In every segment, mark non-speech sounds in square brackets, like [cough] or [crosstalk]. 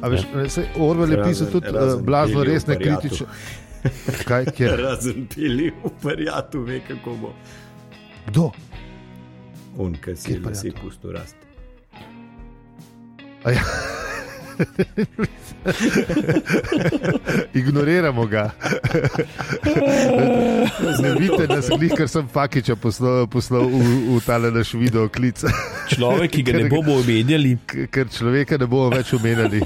A veš, se Orwell je pisal tudi uh, blazno resne kritične. Kaj, [laughs] razen pili v verjatu, ve kako bo. Kdo? On, ki si jih si pustil rasti. Ja. [laughs] Ignoriramo ga. [laughs] Ne vidite, da sem jih, ker sem Fakiča poslal, poslal v, v tale naš video klic. Človek, ki ga ne bomo omenjali. Ker človeka ne bomo več omenjali.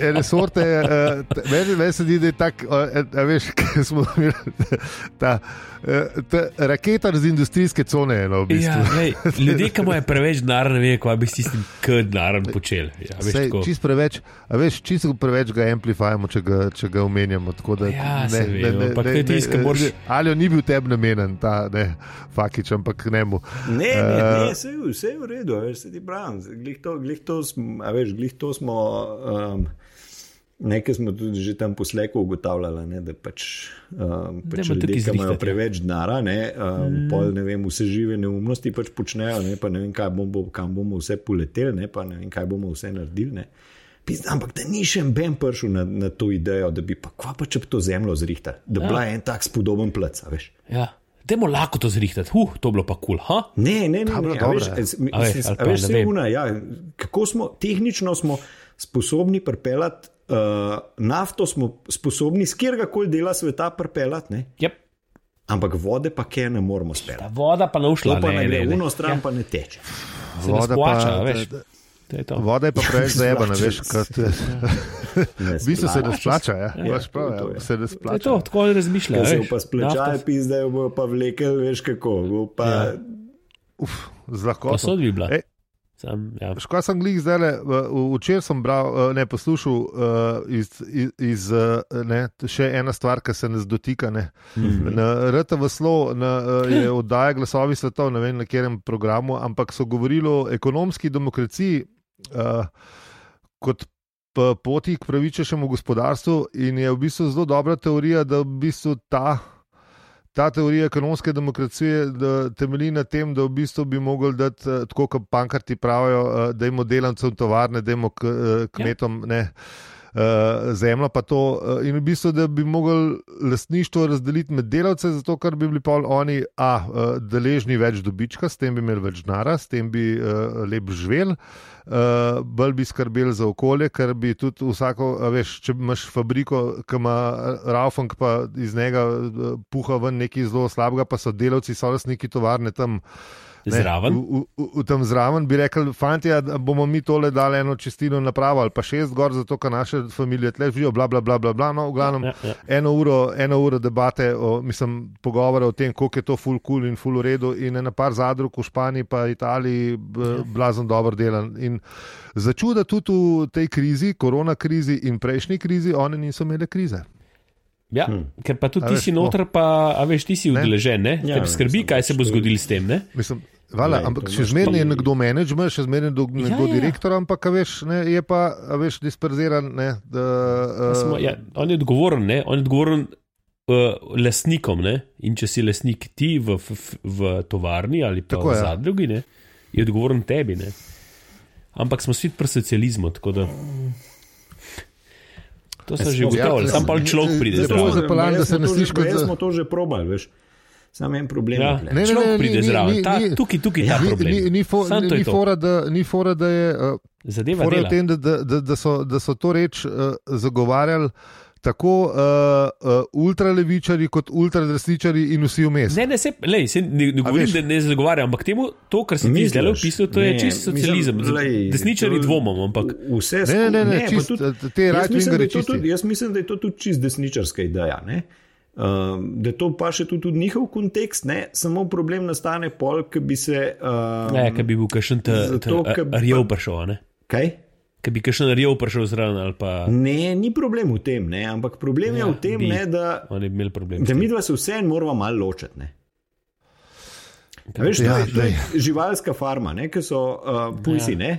Ene sorte, uh, meni, meni se zdi, da je tako, uh, veš, [laughs] kaj smo imeli. Ta, uh, ta raketa z industrijske cone. No, v bistvu. ja, lej, ljudje, ki imajo preveč denarja, ne vejo, kaj bi s tistim denarjem počeli. Ja, Sej, čist preveč, veš, čisto preveč ga amplifajamo, če ga, če ga omenjamo. Da, ja, ne, ne, ne, ne, ne, tisk, ne, moraš... Ali ni bil tebi namenjen, ta ne, fakič, ampak ne mu. Ne, ne, ne uh, vse, vse je v redu, veš, se ti pravim. Glih to, glih to smo, a veš, glih to smo. Um, Nekaj smo tudi že tam posleku ugotavljali, ne, da pač, um, pač ljudje, ki imajo preveč denara, ne, um, mm. pol, ne vem, vse žive neumnosti pač počnejo, ne, pa ne vem, bomo, kam bomo vse poleteli, ne, pa ne vem, kaj bomo vse naredili. Ne. Pizda, ampak da ni še en ben prišel na, na to idejo, da bi pa kva pa če bi to zemljo zrihtali, da bi ja. bila en tak spodoben plec, veš. Ja. Demo lahko to zrihtati, uh, to bilo pa kul. Cool, ne, ne, ne, ne, ne, veš, veš, veš, una, ja, kako smo tehnično smo sposobni pripeljati uh, nafto, smo sposobni z kjerkoli dela sveta pripeljati. Yep. Ampak vode pa kaj ne moramo speljati. Voda pa ne ušla, pa ne gre, uno stran ja. pa ne teče. Voda pa ne teče. Voda je pa preveč [laughs] zajebana, veš, kot je. V bistvu se ne splača, ja. ja prav, ja. se ne splača. To, tako razmišljajo. Se pa splačajo, pizdajo, bo pa vlekel, veš kako. Pa... Ja. Uf, z lahkoto. Pa so bi bila. E. Sam, ja. Škoda sem glih zdaj, včeraj sem bral, eh, ne poslušal iz, iz, iz ne, še ena stvar, ki se nas dotika. Ne. Mm -hmm. Na RTV Slo na, je oddaja glasovi svetov, ne vem na katerem programu, ampak so govorili o ekonomski demokraciji uh, kot poti k pravičnejšemu gospodarstvu, in je v bistvu zelo dobra teorija, da v bistvu ta. Ta teorija ekonomske demokracije temelji na tem, da v bistvu bi mogli dati, eh, tako kot pankarti pravijo, eh, da imamo delavcem tovarne, da imamo kmetom. Ja. Eh, zemljo, pa to. Uh, in v bistvu, da bi mogli lastništvo razdeliti med delavce, zato ker bi bili pa oni a, uh, deležni več dobička, s tem bi imeli več denara, s tem bi uh, lep živeli. Uh, bolj bi skrbeli za okolje, ker bi tudi vsako, veš, če imaš fabriko, ki ima Raufang, pa iz njega puha ven nekaj zelo slabega, pa so delavci, so lastniki tovarne tam. Zraven. V, v, v tem zraven bi rekel, fanti, bomo mi tole dali eno čistino napravo ali pa šest gor, zato ker naše družine tle živijo, bla, bla, bla, bla, bla. No, v glavnem, ja, ja. Eno, uro, eno uro debate, o, mislim, pogovore o tem, koliko je to full cool in full uredu in ena par zadrug v Španiji pa Italiji ja. blazno dobro delan. In začuda tudi v tej krizi, korona krizi in prejšnji krizi, oni niso imeli krize. Ja, hmm. Ker pa tudi a ti veš, si noter, pa a veš, ti si udeležen, ja, skrbi, kaj se bo zgodilo s tem. Mislim, Vala, ampak še zmeraj je nekdo menedžer, še zmeraj je nekdo ja, ja. direktor, ampak veš, ne, je pa veš, disperziran. Ne, da, uh, smo, ja, on je odgovoren, ne, on je odgovoren uh, lastnikom. Ne, in če si lastnik ti v, v, v tovarni ali pa tako, v zadrugi, ne, je odgovoren tebi. Ne. Ampak smo svet pri socializmu. To se že ugotovili, sam pa človek pride. Zelo zapaljen, da se ne sliši kot da smo to že probali. Veš. Samo en problem. Ja. Ne, ne, ne, ne, pride zraven. Tukaj, tukaj je ta problem. Ni, ni, for, ni, ni, fora, da, ni fora, da je. Uh, Zadeva je v tem, da, da, da, so, da so to reč uh, zagovarjali. Tako uh, uh, ultralevičari, kot ultradesničari, in vsi vmes. Ne, ne, se, lej, se ne, ne govorim, da ne zagovarjam, ampak temu, to, kar si ti zdaj opisal, to ne, je čist socializem. Desničari dvomom, ampak vse skupaj. Ne, ne, ne, ne, čist, tudi, te rajčne reči. Jaz mislim, da je to tudi čist desničarska ideja. Ne? Um, da to pa še tudi v njihov kontekst, ne? samo problem nastane pol, ki bi se. Um, ne, ki bi bil kakšen rjev prišel. Kaj? Ki bi kakšen rjev prišel zraven. Pa... Ne, ni problem v tem, ne? ampak problem ja, je v tem, bi, ne, da, da mi dva se vse en moramo malo ločiti. Veš, ja, to je živalska farma, ki so uh, pujsi. Ja.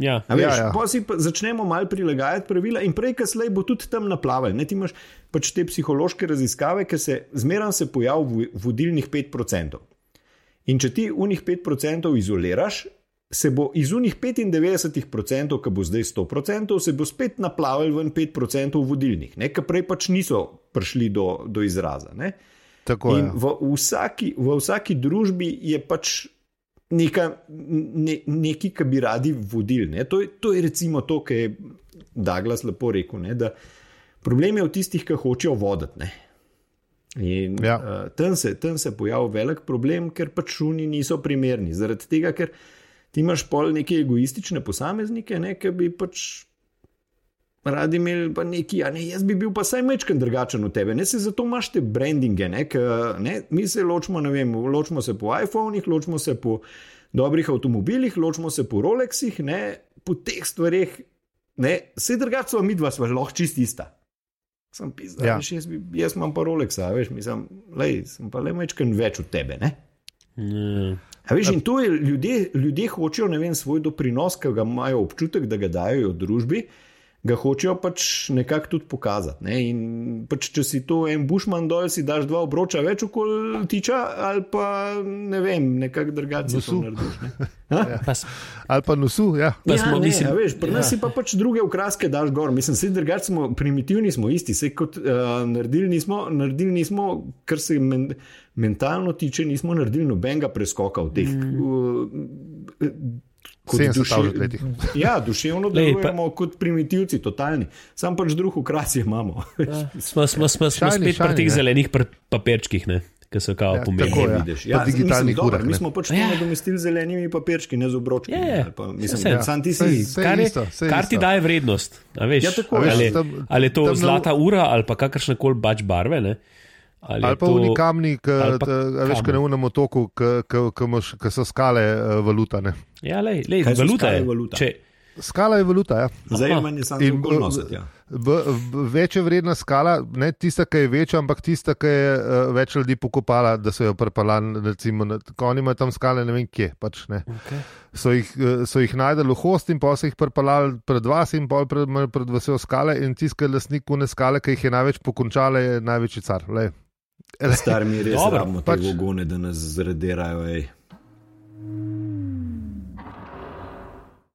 Ja. Veš, ja, ja. Pa si pa začnemo malo prilagajati pravila, in prej, kasneje bo tudi tam naplaval. Ti imaš pač te psihološke raziskave, ki se zmeraj se pojavljajo v vodilnih 5%. In če ti unih 5% izoliraš, se bo iz unih 95%, ki bo zdaj 100%, se bo spet naplavil ven 5% vodilnih, ki prej pač niso prišli do, do izraza. Ne? Tako je. V vsaki, v vsaki družbi je pač neka, ne, nekaj, kar bi radi vodili. To, to je recimo to, kar je Douglas lepo rekel. Ne, problem je v tistih, ki hočejo voditi. In ja. uh, tam se, se pojavlja velik problem, ker pač šuni niso primerni. Zaradi tega, ker ti imaš pol neke egoistične posameznike, ne, ki bi pač radi imeli pa neki, a ne, jaz bi bil pa saj mečken drugačen od tebe, ne se zato imaš te brandinge, ne, k, ne, mi se ločimo, ne vem, ločimo se po iPhonih, ločimo se po dobrih avtomobilih, ločimo se po Rolexih, ne, po teh stvareh, ne, vse drugače so mi dva, sva lahko čist ista. Sem pisal, ja. jaz, jaz imam pa Rolexa, veš, mislim, lej, sem pa le mečken več od tebe. Mm. Veš, in to je, ljudje, ljudje hočejo vem, svoj doprinos, ki ga imajo občutek, da ga dajo družbi, uh, ga hočejo pač nekako tudi pokazati. Ne? In pač, če si to en bušman dol, si daš dva obroča več okoli tiča, ali pa ne vem, nekako drugače to narediš. Ne? [laughs] Ja. Ali pa nosu, ja. Pa ja, ne, mislim, ja, veš, pri nas ja. si pa pač druge ukraske daš gor. Mislim, vsi drugače smo primitivni, smo isti, vse kot uh, naredili nismo, naredili nismo, kar se men, mentalno tiče, nismo naredili nobenega preskoka v teh. Mm. Uh, kot duševno. [laughs] Ja, duševno delujemo kot primitivci, totalni. Sam pač drug ukras imamo. [laughs] Ja, smo smo, smo, smo spet pri teh zelenih papirčkih. Ne? Ki so kao ja, pomembni. Tako je, vidiš. Ja, digitalni kurek. Mi smo pač to ja. nadomestili z zelenimi papirčki, ne z obročki. Ja, mislim, ja. sam ti si. Kar, je, kar ti daje vrednost. Veš, ja, tako, ali, ja. ali je to tam, zlata ura ali pa kakršne koli bač barve. Ne? Ali, ali pa v neki kamni, veš, kaj ne v enem otoku, ki so skale uh, valuta. Ne? Ja, lej, lej, valuta je valuta. Če... Skala je valuta. Ja. Zdaj je samo nositi. Ja. Večja vredna skala, ne tista, ki je večja, ampak tista, ki je uh, več ljudi pokopala, da so jo prepalali. Ko oni imajo tam skale, ne vem kje. Pač, ne. Okay. So jih, uh, jih najdeli v host in pa so jih prepalali pred vas in pol pred, pred vse skale. In tiskal lasnik une skale, ki jih je največ pokončale, je največji car. Lej. Star mi res Dobro, rabimo pač... te vogone, da nas zradirajo. Ej.